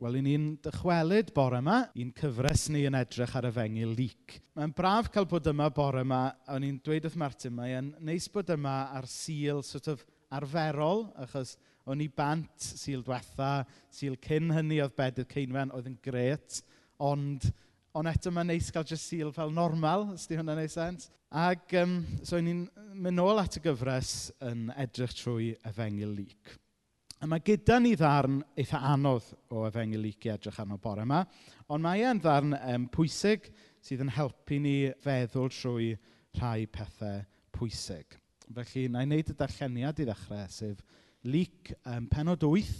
Wel, i ni'n dychwelyd bore yma, i'n cyfres ni yn edrych ar y Efengyl lyc. Mae'n braf cael bod yma bore 'ma. O'n i'n dweud wrth Martin, mae'n neis bod yma ar Sul sort of arferol, achos o'n i bant Sul diwetha, Sul cyn hynny oedd Bedydd Ceinwen, oedd yn gret, ond... Ond eto mae'n neis cael jyst Sul fel normal, os di hwnna'n neud sens. Ac um, so ni'n mynd nôl at y gyfres yn edrych trwy Efengyl lyc. A mae gyda ni ddarn eitha anodd o Efengyliicu edrych arno bore yma, ond mae e'n ddarn um, pwysig sydd yn helpu ni feddwl trwy rhai pethau pwysig. Felly, na i wneud y darlleniad i ddechrau sef lyc um, penod 8,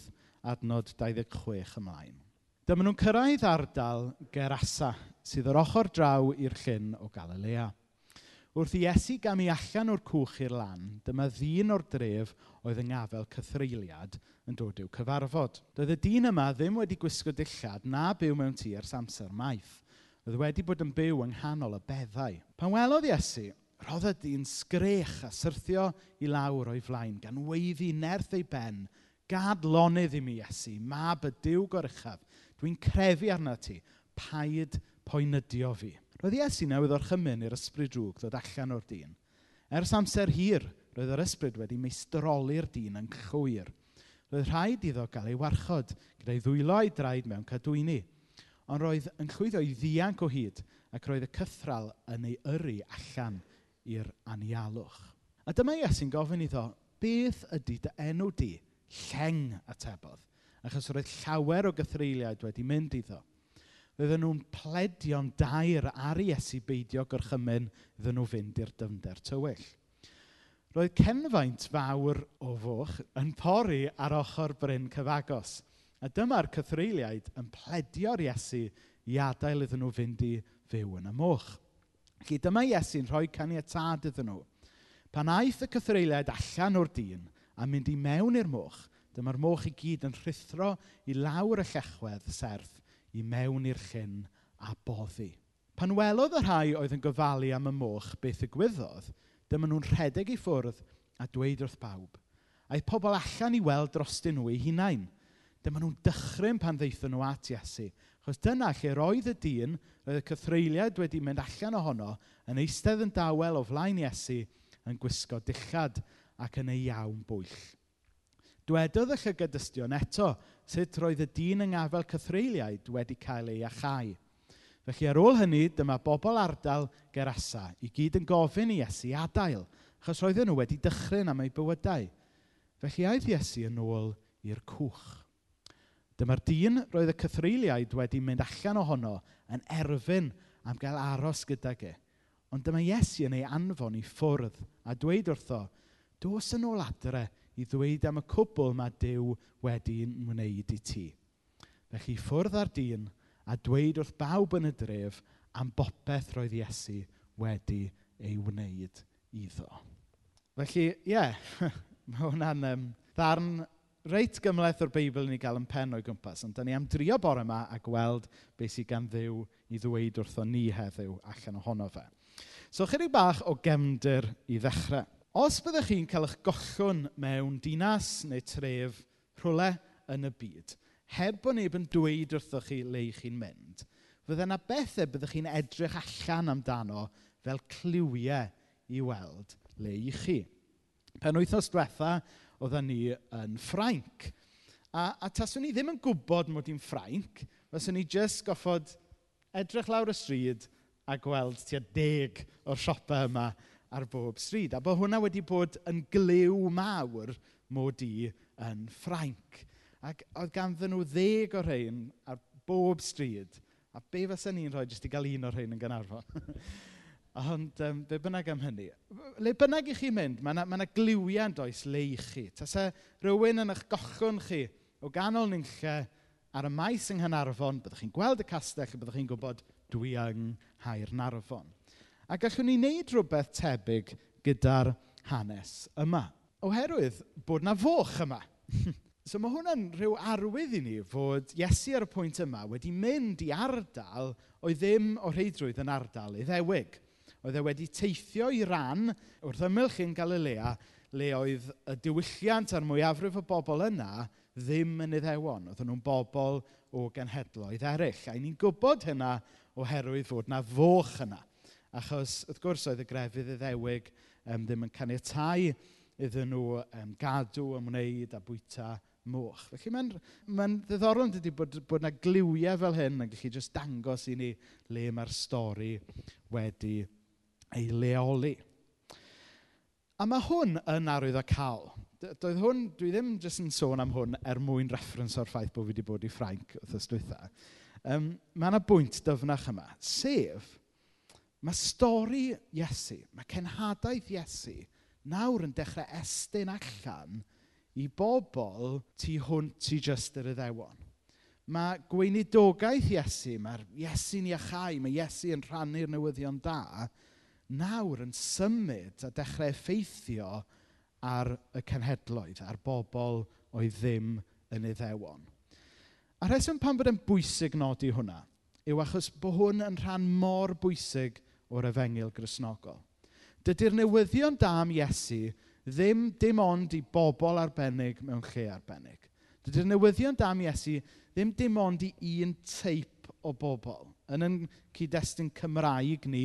adnod dau ddeg chwech ymlaen. Dyma nhw'n cyrraedd ardal Gerasa sydd yr ochr draw i'r llyn o Galilea. Wrth i Iesu i allan o'r cwch i'r lan, dyma ddyn o'r dref oedd yng ngafel cythreiliad yn dod i'w cyfarfod. Doedd y dyn yma ddim wedi gwisgo dillad na byw mewn tŷ ers amser maith. Oedd wedi bod yn byw yng nghanol y beddau. Pan welodd Iesu, roedd y dyn sgrech a syrthio i lawr o'i flaen gan weiddi nerth ei ben. Gad lonydd i mi, Iesu, mab y diw gorychaf. Dwi'n crefu arna ti, paid poenydio fi. Roedd Iesu newydd o'r chymyn i'r ysbryd drwg ddod allan o'r dyn. Ers amser hir, roedd yr ysbryd wedi meistroli'r dyn yn llwyr. Roedd rhaid iddo gael ei warchod gyda'i ddwylo'i draed mewn cadwyni. Ond roedd yn llwyddo i ddianc o hyd ac roedd y cythral yn ei yrru allan i'r anialwch. A dyma Iesu'n gofyn iddo, beth ydy dy enw di? Lleng atebodd. Achos roedd llawer o gythreiliaid wedi mynd iddo. Roedden nhw'n pledio'n dair ar Iesu beidio gorchymyn iddyn nhw fynd i'r dyfnder tywyll. Roedd cenfaint fawr o fwch yn pori ar ochr Bryn Cyfagos. A dyma'r cythreiliaid yn pledio'r Iesu i adael iddyn nhw fynd i fyw yn y moch. Felly dyma Iesu'n rhoi caniatad iddyn nhw. Pan aeth y cythreiliaid allan o'r dyn a mynd i mewn i'r moch, dyma'r moch i gyd yn rhithro i lawr y llechwedd serth i mewn i'r llyn a boddi. Pan welodd y rhai oedd yn gofalu am y moch beth y gwyddodd, dyma nhw'n rhedeg i ffwrdd a dweud wrth bawb. Aeth pobl allan i weld drostyn nhw eu hunain. Dyma nhw'n dychryn pan ddeithon nhw at Iesu. Chos dyna lle roedd y dyn roedd y cythreiliad wedi mynd allan ohono yn eistedd yn dawel o flaen Iesu yn gwisgo dillad ac yn ei iawn bwyll. Dwedodd y llygodystion eto sut roedd y dyn yng ngafel cythreiliaid wedi cael ei achau. Felly ar ôl hynny, dyma bobl ardal Gerasa i gyd yn gofyn i Iesu adael, achos roedden nhw wedi dychryn am eu bywydau. Felly aeth Iesu yn ôl i'r cwch. Dyma'r dyn roedd y cythreiliaid wedi mynd allan ohono yn erfyn am gael aros gyda ge. Ond dyma Iesu yn ei anfon i ffwrdd a dweud wrtho, dos yn ôl adre i ddweud am y cwbl mae Dyw wedi'n wneud i ti. Felly ffwrdd ar dyn a dweud wrth bawb yn y dref am bopeth roedd Iesu wedi ei wneud iddo. Felly, ie, yeah, mae hwnna'n um, ddarn reit gymleth o'r Beibl i ni gael yn pen o'i gwmpas, ond da ni am drio bore yma a gweld beth sydd gan ddiw i ddweud wrtho ni heddiw allan ohono fe. So, chydig bach o gefndir i ddechrau. Os byddwch chi'n cael eich gollwn mewn dinas neu tref rhywle yn y byd, heb bod neb yn dweud wrthoch chi le chi'n mynd, fydde yna bethe byddwch chi'n edrych allan amdano fel cliwiau i weld le i chi. Pen wythnos diwetha, oedden ni yn Ffrainc. A, a taswn ni ddim yn gwybod mod i'n Ffrainc, fyswn ni jyst goffod edrych lawr y stryd a gweld tua deg o'r siopau yma ar bob stryd. A bod hwnna wedi bod yn glyw mawr mod i yn Ffrainc. Ac oedd ganddyn nhw ddeg o rhain ar bob stryd. A be fysa ni'n rhoi jyst i gael un o'r rhain yn Gynarfon? Ond um, be bynnag am hynny. Le bynnag i chi mynd, mae yna, ma gliwiau'n does le i chi. Tasa rhywun yn eich gochwn chi o ganol nynlle ar y maes yng Nghanarfon, byddwch chi'n gweld y castell, byddwch chi'n gwybod dwi yng Nghaer Narfon. A gallwn ni wneud rhywbeth tebyg gyda'r hanes yma. Oherwydd bod na foch yma. so mae hwnna'n rhyw arwydd i ni fod Iesu ar y pwynt yma wedi mynd i ardal oedd ddim o reidrwydd yn ardal iddewig. Oedd e wedi teithio i ran wrth ymylch ein Galilea le oedd y diwylliant a'r mwyafrif o bobl yna ddim yn iddewon. Oedden nhw'n bobl o genhedloedd eraill. A ni'n gwybod hynna oherwydd fod na foch yna. Achos, wrth gwrs, oedd y grefydd iddewig um, ddim yn caniatau iddyn nhw um, gadw, ymwneud a bwyta moch. Felly mae'n ma ddiddorol yn dydy bod, bod yna gliwiau fel hyn yn gallu just dangos i ni le mae'r stori wedi ei leoli. A mae hwn yn arwydd o cael. Doedd hwn, dwi ddim jyst yn sôn am hwn er mwyn reference o'r ffaith bod fi wedi bod i Ffrainc wrth ystwytha. Um, mae yna bwynt dyfnach yma, sef Mae stori Iesu, mae cenhadaeth Iesu nawr yn dechrau estyn allan i bobl tu hwnt i jyst yr iddewon. Mae gweinidogaeth Iesu, mae'r Iesu'n iachau, mae Iesu yn rhannu'r newyddion da, nawr yn symud a dechrau effeithio ar y cenhedloedd, ar bobl oedd ddim yn iddewon. A rheswm pan bod yn bwysig nodi hwnna, yw achos bod hwn yn rhan mor bwysig o'r efengil grisnogol. Dydy'r newyddion da am Iesu ddim dim ond i bobl arbennig mewn lle arbennig. Dydy'r newyddion da am Iesu ddim dim ond i un teip o bobl. Yn yn cyd-destun Cymraeg ni,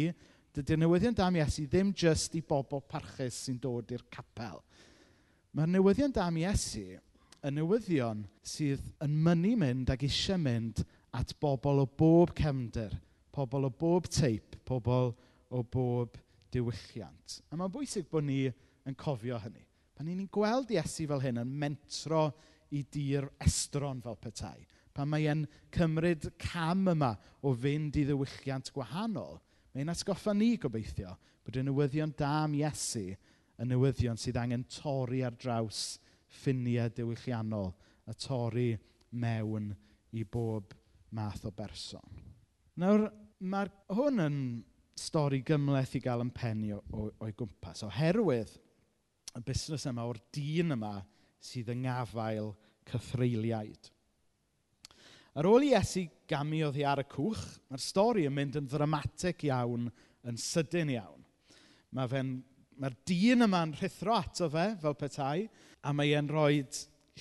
dydy'r newyddion da am Iesu ddim jyst i bobl parchus sy'n dod i'r capel. Mae'r newyddion da am Iesu yn newyddion sydd yn mynnu mynd ac eisiau mynd at bobl o bob cefndir, pobl o bob teip, pobl o bob diwylliant. A mae'n bwysig bod ni yn cofio hynny. Pan ni'n gweld Iesu fel hyn yn mentro i dir estron fel petai, pan mae e'n cymryd cam yma o fynd i ddiwylliant gwahanol, mae'n atgoffa ni gobeithio bod y newyddion da am Iesu yn newyddion sydd angen torri ar draws ffiniau diwylliannol a torri mewn i bob math o berson. Nawr, Mae hwn yn stori gymleth i gael yn penni o'i gwmpas oherwydd y busnes yma o'r dyn yma sydd yng ngafael cyffreiliaid. Ar ôl i Iesu gamu oddi ar y cwch, mae'r stori yn mynd yn ddramatig iawn, yn sydyn iawn. Mae mae'r dyn yma'n rhithro ato fe fel petai, a mae e'n rhoi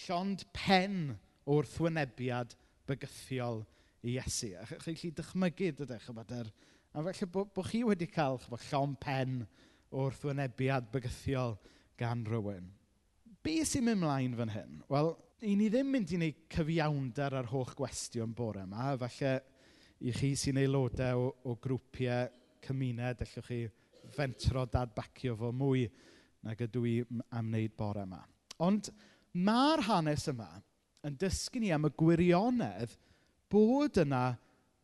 llond pen o'r thwynebiad bygythiol Iesu. A chi'n gallu dychmygu, dydych, chybod, er, a felly bod bo chi wedi cael chybod, llon pen o wrthwynebiad bygythiol gan rywun. Be sy'n mynd mlaen fan hyn? Wel, i ni ddim mynd i wneud cyfiawnder ar holl gwestiwn bore yma, falle i chi sy'n aelodau o, o grwpiau cymuned, allwch chi fentro dadbacio fo mwy nag ydw i am wneud bore yma. Ond mae'r hanes yma yn dysgu ni am y gwirionedd bod yna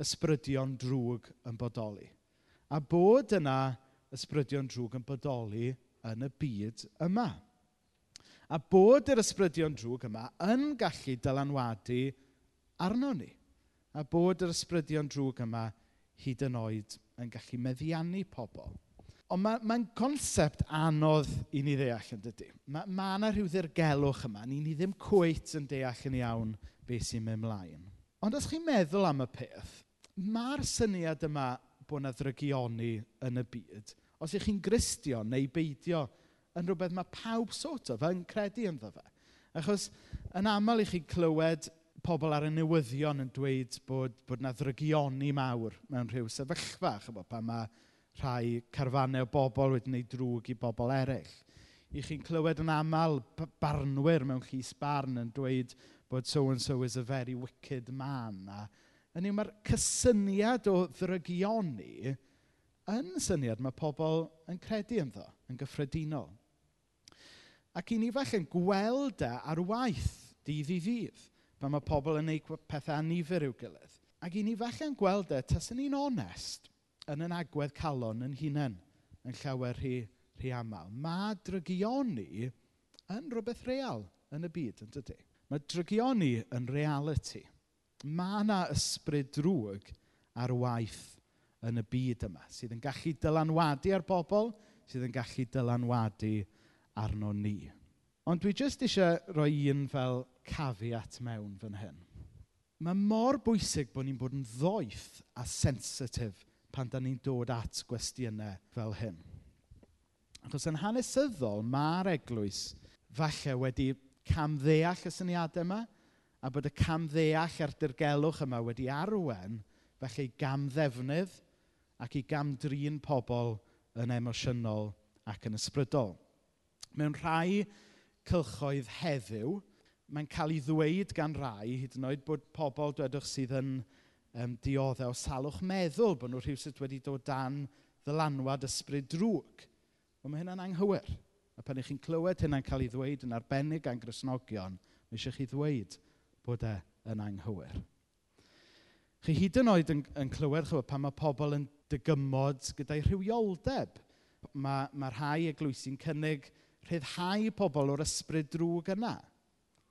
ysbrydion drwg yn bodoli. A bod yna ysbrydion drwg yn bodoli yn y byd yma. A bod yr ysbrydion drwg yma yn gallu dylanwadu arno ni. A bod yr ysbrydion drwg yma hyd yn oed yn gallu meddiannu pobl. Ond mae'n ma, concept anodd i ni ddeall yn dydy. Mae ma yna rhyw ddirgelwch yma. Ni, ni ddim cweit yn deall yn iawn beth sy'n mynd mlaen. Ond os chi'n meddwl am y peth, mae'r syniad yma bod yna ddrygioni yn y byd, os ych chi'n gristio neu beidio yn rhywbeth mae pawb sort of yn credu ynddo fe. Achos yn aml i chi clywed pobl ar y newyddion yn dweud bod, bod yna ddrygioni mawr mewn rhyw sefyllfa, chybod pan mae rhai carfanau o bobl wedi gwneud drwg i bobl eraill. I chi'n clywed yn aml barnwyr mewn llys barn yn dweud bod so-and-so is a very wicked man. A yw mae'r cysyniad o ddrygioni yn syniad mae pobl yn credu ynddo, yn gyffredinol. Ac i ni fach yn gweld e ar waith dydd i ddydd, pan mae pobl yn gwneud pethau anifer i'w gilydd. Ac i ni fach yn gweld e, tas ni'n onest, yn yn agwedd calon yn hunain, yn llawer rhy, rhy aml. Mae drygioni yn rhywbeth real yn y byd, yn dydy. Mae drygioni yn reality. Mae yna ysbryd drwg ar waith yn y byd yma sydd yn gallu dylanwadu ar bobl, sydd yn gallu dylanwadu arno ni. Ond dwi jyst eisiau rhoi un fel cafiat mewn fan hyn. Mae mor bwysig bod ni'n bod yn ddoeth a sensitif pan da ni'n dod at gwestiynau fel hyn. Achos yn hanesyddol, mae'r eglwys falle wedi camddeall y syniadau yma a bod y camddeall a'r dirgelwch yma wedi arwen felly i gamddefnydd ac i gamdrin pobl yn emosiynol ac yn ysbrydol. Mewn rhai cylchoedd heddiw, mae'n cael ei ddweud gan rai, hyd yn oed bod pobl dwedwch sydd yn um, dioddau o salwch meddwl, bod nhw rhywsyd wedi dod dan ddylanwad ysbryd drwg. Ond mae hynna'n anghywir. A pan ych chi'n clywed hynna'n cael ei ddweud yn arbennig gan grisnogion, mae eisiau chi ddweud bod e yn anghywir. Chi hyd yn oed yn, yn clywed chwa, pan mae pobl yn dygymod gyda'i rhywioldeb. Mae, mae rhai eglwysi'n cynnig rhyddhau pobl o'r ysbryd drwg yna.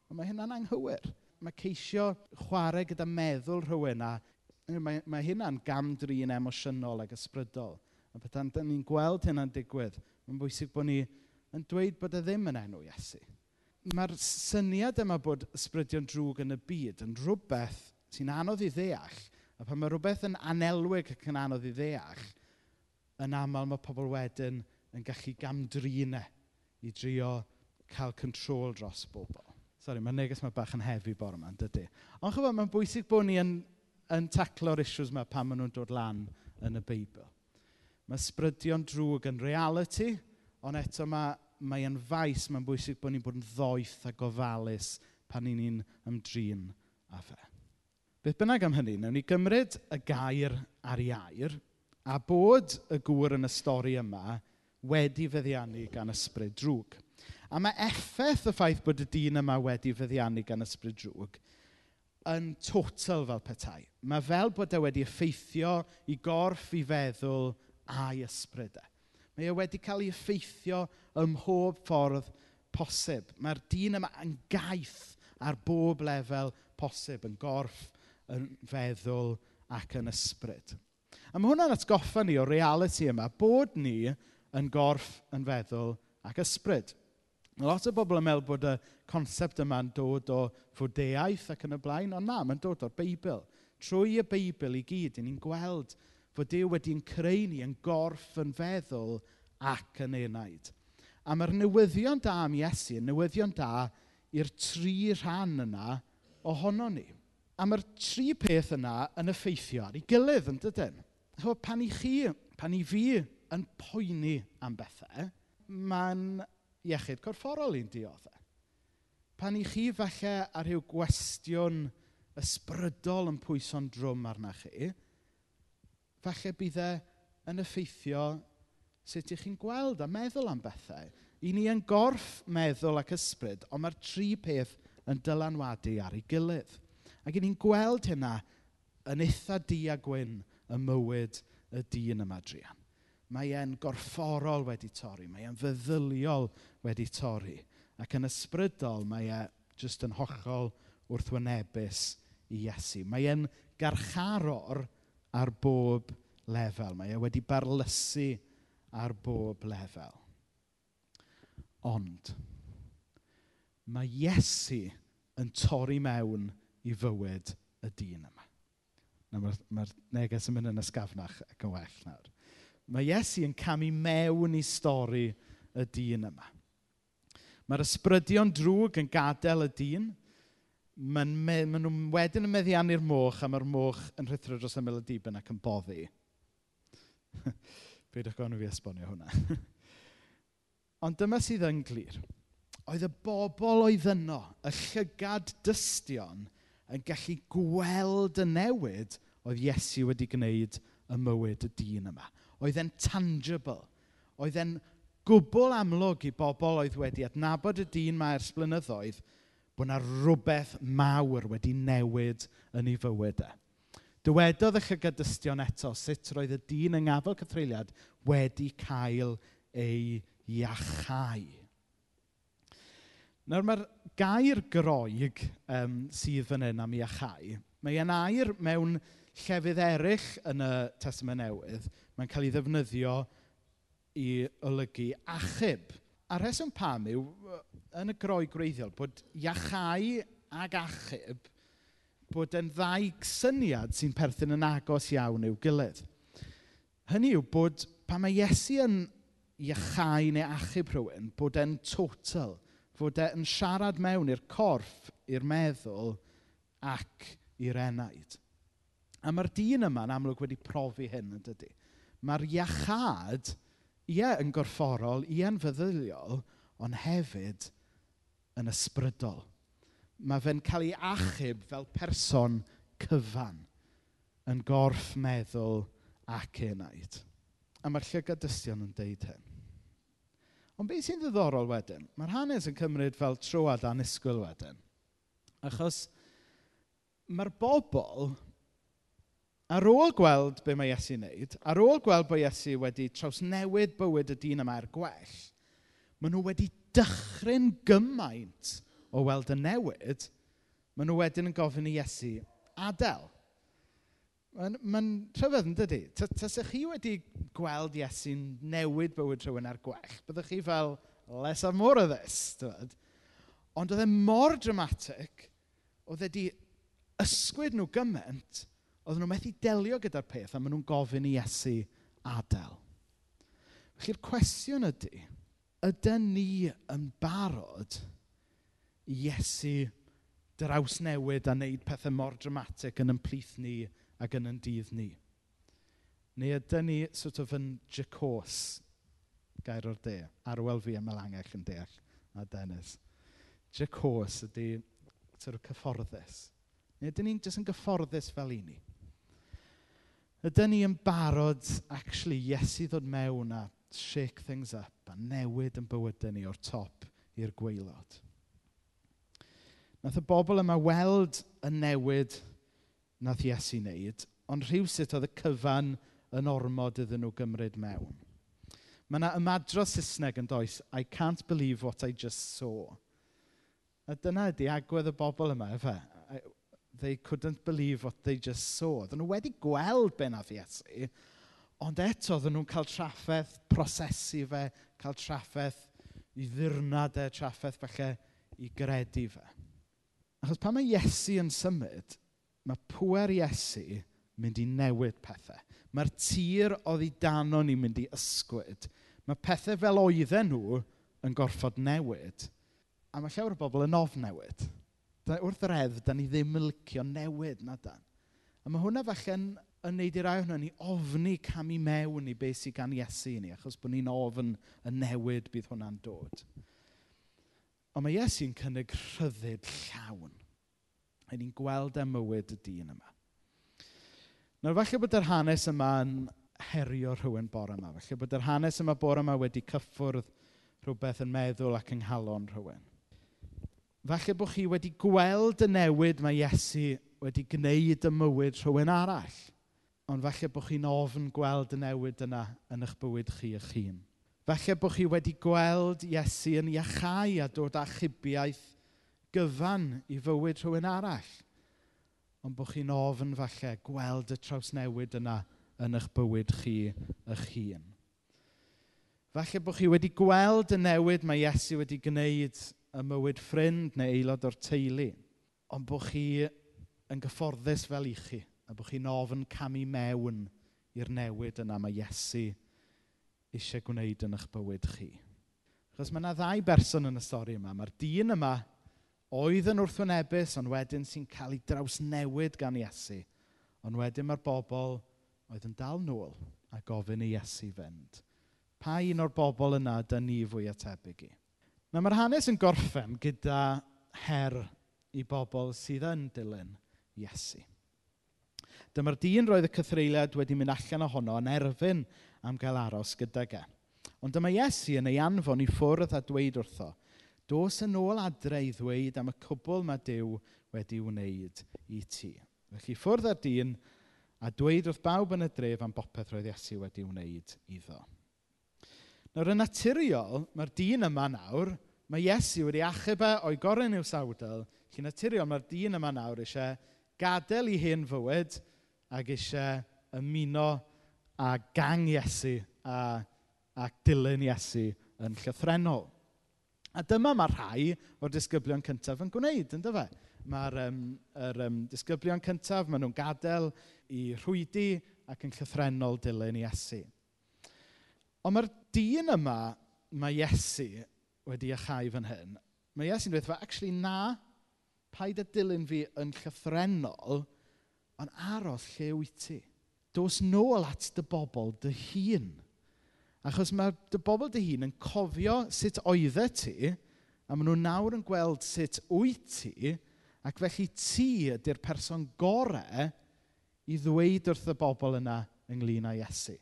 Ond mae hynna'n anghywir. Mae ceisio chwarae gyda meddwl rhywun a mae, mae hynna'n gamdrin emosiynol ac ysbrydol. A pethau'n ni'n gweld hynna'n digwydd, mae'n bwysig bod ni yn dweud bod e ddim yn enw Iesu. Mae'r syniad yma bod ysbrydion drwg yn y byd yn rhywbeth sy'n anodd i ddeall, a pan mae rhywbeth yn anelwig ac yn anodd i ddeall, yn aml mae pobl wedyn yn gallu gamdrinau i drio cael control dros bobl. Sori, mae neges mae bach yn hefi bore yma, dydy. Ond chyfod, mae'n bwysig bod ni yn, yn taclo'r issues yma pan maen nhw'n dod lan yn y Beibl. Mae sbrydion drwg yn reality, Ond eto mae, mae yn faes, mae'n bwysig bod ni'n bod yn ddoeth a gofalus pan ni'n ni'n ymdrin â fe. Beth bynnag am hynny, wnawn ni gymryd y gair ar iair a bod y gŵr yn y stori yma wedi feddiannu gan ysbryd drwg. A mae effaith y ffaith bod y dyn yma wedi feddiannu gan ysbryd drwg yn total fel petai. Mae fel bod e wedi effeithio i gorff i feddwl a'i ysbrydau. Mae e wedi cael ei effeithio ym mhob ffordd posib. Mae'r dyn yma yn gaeth ar bob lefel posib, yn gorff, yn feddwl ac yn ysbryd. A mae hwnna'n atgoffa ni o reality yma, bod ni yn gorff, yn feddwl ac ysbryd. Lot o bobl yn meddwl bod y concept yma'n dod o fwdeaeth ac yn y blaen, ond na, mae'n dod o'r Beibl. Trwy y Beibl i gyd, ni'n gweld bod Dyw wedi'n creu ni yn gorff yn feddwl ac yn enaid. A mae'r newyddion da am Iesu, newyddion da i'r tri rhan yna ohono ni. A mae'r tri peth yna yn effeithio ar ei gilydd yn dydyn. So, pan i chi, pan i fi yn poeni am bethau, mae'n iechyd corfforol i'n dioddau. Pan i chi falle ar rhyw gwestiwn ysbrydol yn pwyso'n drwm arna chi, falle bydd e yn effeithio sut y'ch chi'n gweld a meddwl am bethau. I ni yn gorff meddwl ac ysbryd, ond mae'r tri peth yn dylanwadu ar ei gilydd. Ac i ni'n gweld hynna yn eitha di a gwyn y mywyd y dyn yma drian. Mae e'n gorfforol wedi torri, mae e'n feddyliol wedi torri. Ac yn ysbrydol, mae e jyst yn hollol wrthwynebus i Iesu. Mae e'n garcharor ar bob lefel. Mae e wedi barlysu ar bob lefel. Ond, mae Iesu yn torri mewn i fywyd y dyn yma. Mae'r ma neges yn mynd yn ysgafnach ac yn well nawr. Mae Iesu yn camu mewn i stori y dyn yma. Mae'r ysbrydion drwg yn gadael y dyn, maen, me, maen nhw wedyn yn meddiannu'r moch a mae'r moch yn rhuthro dros ymyl y melodiben ac yn boddi. Peidiwch gofyn fi esbonio hwnna. Ond dyma sydd yn glir. Oedd y bobl oedd yno, y llygad dystion, yn gallu gweld y newid oedd Iesu wedi gwneud y mywyd y dyn yma. Oedd e'n tangible. Oedd e'n gwbl amlwg i bobl oedd wedi adnabod y dyn mae ers blynyddoedd, bod yna rhywbeth mawr wedi newid yn ei fywydau. E. Dywedodd y llygad-dystion eto sut roedd y dyn yng ngafel cythreiliad wedi cael ei iachau. Nawr mae'r gair groeg um, sydd fan hyn am iachau, mae e'n air mewn llefydd eraill yn y Testament Newydd, mae'n cael ei ddefnyddio i olygu achub a rheswm pam yw, yn y groi gwreiddiol, bod iachau ag achub bod yn ddau syniad sy'n perthyn yn agos iawn i'w gilydd. Hynny yw bod pan mae Iesu yn iachau neu achub rhywun, bod e'n total, fod e'n siarad mewn i'r corff, i'r meddwl ac i'r enaid. A mae'r dyn yma yn amlwg wedi profi hyn yn dydy. Mae'r iachad ie yn gorfforol, ie yn feddyliol, ond hefyd yn ysbrydol. Mae fe'n cael ei achub fel person cyfan yn gorff meddwl ac enaid. A mae'r llygadystion yn deud hyn. Ond beth sy'n ddiddorol wedyn? Mae'r hanes yn cymryd fel troad anisgwyl wedyn. Achos mae'r bobl Ar ôl gweld be mae Iesu'n wneud, ar ôl gweld bod Iesu wedi trawsnewid bywyd y dyn yma er gwell, maen nhw wedi dychryn gymaint o weld y newid, maen nhw wedyn yn gofyn i Iesu adael. Mae'n ma rhyfedd yn dydy. Tasech chi wedi gweld Iesu'n newid bywyd rhywun ar gwell, byddwch chi fel, less a more of this. dweud. Ond oedd e mor dramatic, oedd e wedi ysgwyd nhw gymaint, Oedden nhw methu delio gyda'r peth a maen nhw'n gofyn i Iesu adael. Felly'r cwestiwn ydy, ydyn ni yn barod i Iesu draws newid a wneud pethau mor dramatic yn ymplith ni ac yn yn dydd ni? Neu ydyn ni sort of yn jacos, gair o'r de, arwel fi am y yn deall, a Dennis. Jacos ydy sort of cyfforddus. Neu ydyn ni'n jyst yn gyfforddus fel i ni? Ydyn ni yn barod, actually, Iesu ddod mewn a shake things up a newid yn bywydau ni o'r top i'r gweilod. Nath y bobl yma weld y newid nath Iesu wneud, ond rhywsut oedd y cyfan yn ormod iddyn nhw gymryd mewn. Mae yna ymadro Saesneg yn does, I can't believe what I just saw. A dyna ydy agwedd y bobl yma, efe they couldn't believe what they just saw. Oedden nhw wedi gweld be nath Iesu, ond eto oedden nhw'n cael traffaeth prosesu fe, cael traffaeth i ddirnad e, traffaeth falle i gredu fe. Achos pan mae Iesu yn symud, mae pwer Iesu mynd i newid pethau. Mae'r tir oedd i dano ni'n mynd i ysgwyd. Mae pethau fel oedden nhw yn gorfod newid. A mae llawer o bobl yn ofnewid. newid da, wrth yr edd, da ni ddim yn licio newid, na dan. A mae hwnna falle'n yn neud i'r rhai ni ofni cam i mewn i beth sy'n gan Iesu i ni, achos bod ni'n ofn y newid bydd hwnna'n dod. Ond mae Iesu'n cynnig rhyddid llawn. A ni'n gweld y mywyd y dyn yma. Nawr, falle bod yr hanes yma yn herio rhywun bore yma. Falle bod yr hanes yma bore yma wedi cyffwrdd rhywbeth yn meddwl ac ynghalon rhywun. Falle bod chi wedi gweld y newid mae Iesu wedi gwneud y mywyd rhywun arall. Ond falle bod chi'n ofn gweld y newid yna yn eich bywyd chi eich hun. Falle bod chi wedi gweld Iesu yn iachau a dod â chybiaeth gyfan i fywyd rhywun arall. Ond bod chi'n ofn falle gweld y trawsnewid yna yn eich bywyd chi eich hun. Falle bod chi wedi gweld y newid mae Iesu wedi gwneud y mywyd ffrind neu aelod o'r teulu, ond bod chi yn gyfforddus fel i chi, a bod chi'n ofyn camu mewn i'r newid yna mae Iesu eisiau gwneud yn eich bywyd chi. Achos mae yna ddau berson yn y stori yma. Mae'r dyn yma oedd yn wrthwynebus, ond wedyn sy'n cael ei drawsnewid gan Iesu. Ond wedyn mae'r bobl oedd yn dal nôl a gofyn i Iesu fynd. Pa un o'r bobl yna dyn ni fwy atebyg i? Na mae'r hanes yn gorffen gyda her i bobl sydd yn dilyn Iesu. Dyma'r dyn roedd y cythreiliad wedi mynd allan ohono yn erfyn am gael aros gyda ge. Ond dyma Iesu yn ei anfon i ffwrdd a dweud wrtho, dos yn ôl adre i ddweud am y cwbl mae Dyw wedi wneud i ti. Felly ffwrdd â'r dyn a dweud wrth bawb yn y dref am bopeth roedd Iesu wedi wneud iddo. Nawr yn naturiol, mae'r dyn yma nawr, mae Iesu wedi achub e o'i goren i'w sawdl, chi'n naturiol mae'r dyn yma nawr eisiau gadael i hen fywyd ac eisiau ymuno a gang Iesu a, a dilyn Iesu yn llythrenol. A dyma mae rhai o'r disgyblion cyntaf yn gwneud, ynddo fe? Mae'r um, er, um, disgyblion cyntaf, maen nhw'n gadael i rhwydi ac yn llythrenol dilyn Iesu. Ond mae'r dyn yma mae Iesu wedi achau fan hyn, mae Iesu'n dweud, actually na, paid y dilyn fi yn llythrenol, ond aros lle wyt ti. Dos nôl at dy bobl dy hun. Achos mae dy bobl dy hun yn cofio sut oeddet ti, a maen nhw nawr yn gweld sut wyt ti, ac felly ti ydy'r person gorau i ddweud wrth y bobl yna ynglyn â Iesu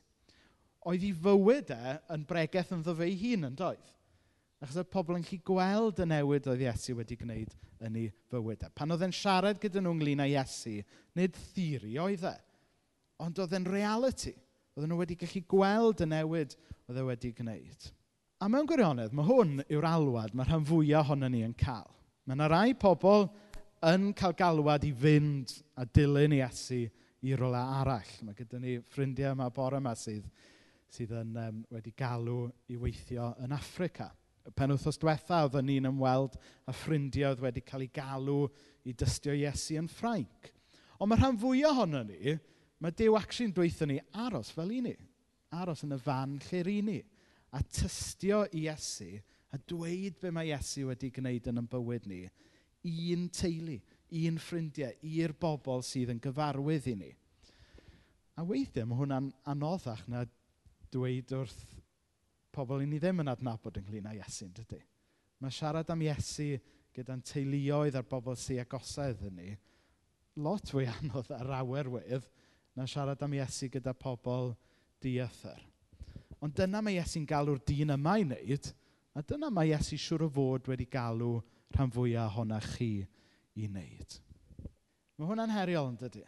oedd ei fywyd e yn bregaeth ynddo fe ei hun yn doedd. Achos oedd pobl yn chi gweld y newid oedd Iesu wedi gwneud yn ei fywyd e. Pan oedd e'n siarad gyda nhw ynglyn â Iesu, nid theori oedd e, ond oedd e'n reality. Oedd nhw wedi gallu gweld y newid oedd e wedi gwneud. A mewn gwirionedd, mae hwn yw'r alwad mae rhan fwyaf ohono ni yn cael. Mae yna rai pobl yn cael galwad i fynd a dilyn Iesu i rola arall. Mae gyda ni ffrindiau yma bore yma sydd sydd yn, um, wedi galw i weithio yn Africa. Pen wythnos diwetha, oedden ni'n ymweld a ffrindiau oedd wedi cael ei galw i dystio Iesu yn Ffrainc. Ond mae rhan fwyaf ohono ni, mae Dyw actually'n dweithio ni aros fel i ni. Aros yn y fan lle'r i ni. A tystio Iesu a dweud be mae Iesu wedi gwneud yn ein bywyd ni. Un teulu, un ffrindiau, i'r bobl sydd yn gyfarwydd i ni. A weithiau mae hwnna'n anoddach na dweud wrth pobl i ni ddim yn adnabod ynglyn â Iesu, dydy. Mae siarad am Iesu gyda'n teuluoedd a'r bobl sy'n agosedd yn ni, lot fwy anodd ar awer awerwydd na siarad am Iesu gyda pobl diethyr. Ond dyna mae Iesu'n galw'r dyn yma i wneud, a dyna mae Iesu siŵr o fod wedi galw rhan fwyaf ohonach chi i wneud. Mae hwnna'n heriol yn dydy.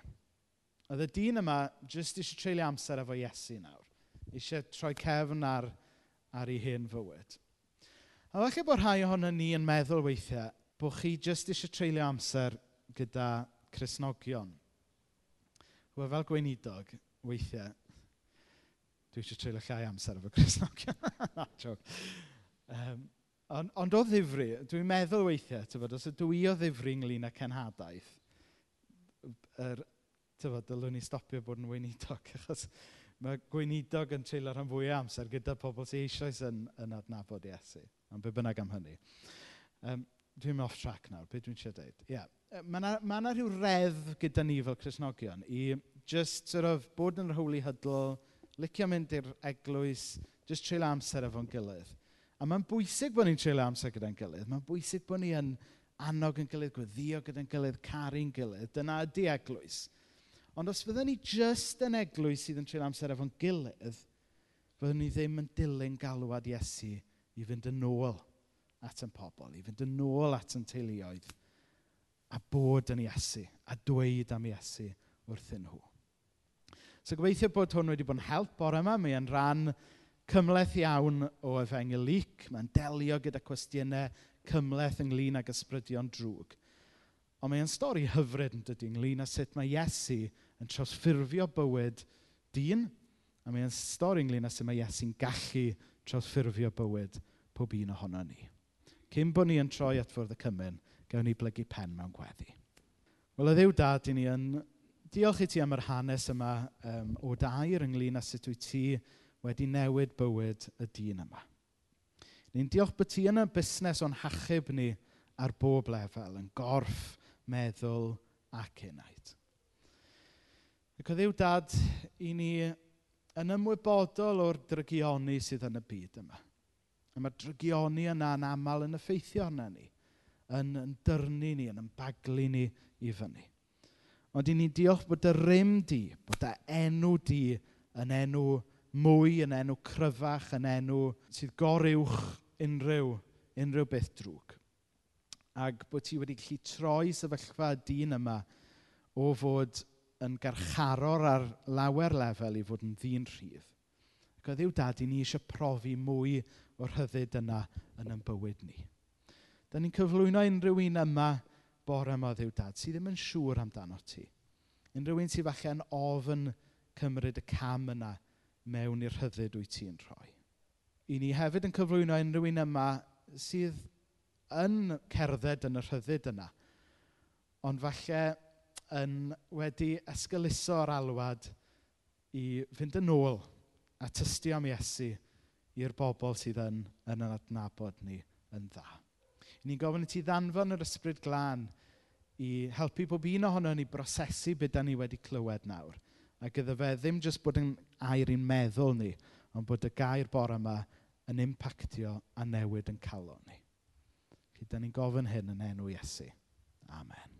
Oedd y dyn yma jyst eisiau treulio amser efo Iesu nawr eisiau troi cefn ar, ar ei hen fywyd. A falle bod rhai ohono ni yn meddwl weithiau bod chi jyst eisiau treulio amser gyda Cresnogion. Wel, fel gweinidog, weithiau, dwi eisiau treulio llai amser efo Cresnogion. Na, joc. Um, ond, ond o ddifri, dwi'n meddwl weithiau, tyfod, os ydw i o ddifri ynglyn â cenhadaeth, er, tyfod, dylwn ni stopio bod yn weinidog, achos mae gweinidog yn treulio rhan fwy amser gyda pobl sy'n eisoes yn, yn adnabod Iesu. Ond be bynnag am hynny. Um, dwi'n off track nawr, beth dwi'n siarad dweud. Yeah. Mae yna ma rhyw redd gyda ni fel Cresnogion i just sort of, bod yn rhywle hydl, licio mynd i'r eglwys, just treulio amser efo'n gilydd. A mae'n bwysig bod ni'n treulio amser gyda'n gilydd. Mae'n bwysig bod ni yn annog yn gilydd, gweddio gyda'n gilydd, caru'n gilydd. Dyna ydy eglwys. Ond os fyddwn ni just yn eglwys sydd yn trin amser efo'n gilydd, fyddwn ni ddim yn dilyn galwad Iesu i fynd yn ôl at yn pobl, i fynd yn ôl at yn teuluoedd, a bod yn Iesu, a dweud am Iesu wrthyn nhw. So gobeithio bod hwn wedi bod yn help bore yma, mae yn rhan cymleth iawn o efengil lyc, mae'n delio gyda cwestiynau cymleth ynglyn ag ysbrydion drwg. Ond mae'n stori hyfryd yn dydy ynglyn â sut mae Iesu yn trawsffurfio bywyd dyn, a mae'n stori ynglyn â sut mae Iesu'n gallu trawsffurfio bywyd pob un ohono ni. Cyn bod ni yn troi at fwrdd y cymun, gawn ni blygu pen mewn gweddi. Wel, y ddiw dad i ni yn diolch i ti am yr hanes yma um, o dair ynglyn â sut wyt ti wedi newid bywyd y dyn yma. Ni'n diolch bod ti yn y busnes o'n hachub ni ar bob lefel, yn gorff, meddwl ac unaid. Ac oedd yw dad i ni yn ymwybodol o'r drygioni sydd yn y byd yma. A mae'r drygioni yna yn aml yn effeithio arna ni, yn, yn dyrnu ni, yn ymbaglu ni i fyny. Ond i ni diolch bod y rym di, bod y enw di yn enw mwy, yn enw cryfach, yn enw sydd goruwch unrhyw, unrhyw beth drwg. Ac bod ti wedi gallu troi sefyllfa dyn yma o fod yn garcharor ar lawer lefel i fod yn ddyn rhydd. Ac oedd yw dad i ni eisiau profi mwy o rhyddid yna yn ein bywyd ni. Da ni'n cyflwyno unrhyw un yma bore yma ddiw dad sydd ddim yn siŵr amdano ti. Unrhyw un sydd falle yn ofyn cymryd y cam yna mewn i'r rhyddid wyt ti'n rhoi. I ni hefyd yn cyflwyno unrhyw un yma sydd yn cerdded yn y rhyddid yna. Ond falle yn, wedi esgeluso'r alwad i fynd yn ôl a tystio am Iesu i'r bobl sydd yn, yn adnabod ni yn dda. Ni'n gofyn i ti ddanfon yr ysbryd glân i helpu bob un ohono ni brosesu beth da ni wedi clywed nawr. A gyda fe ddim jyst bod yn air i'n meddwl ni, ond bod y gair bore yma yn impactio a newid yn calon ni. Felly, da ni'n gofyn hyn yn enw Iesu. Amen.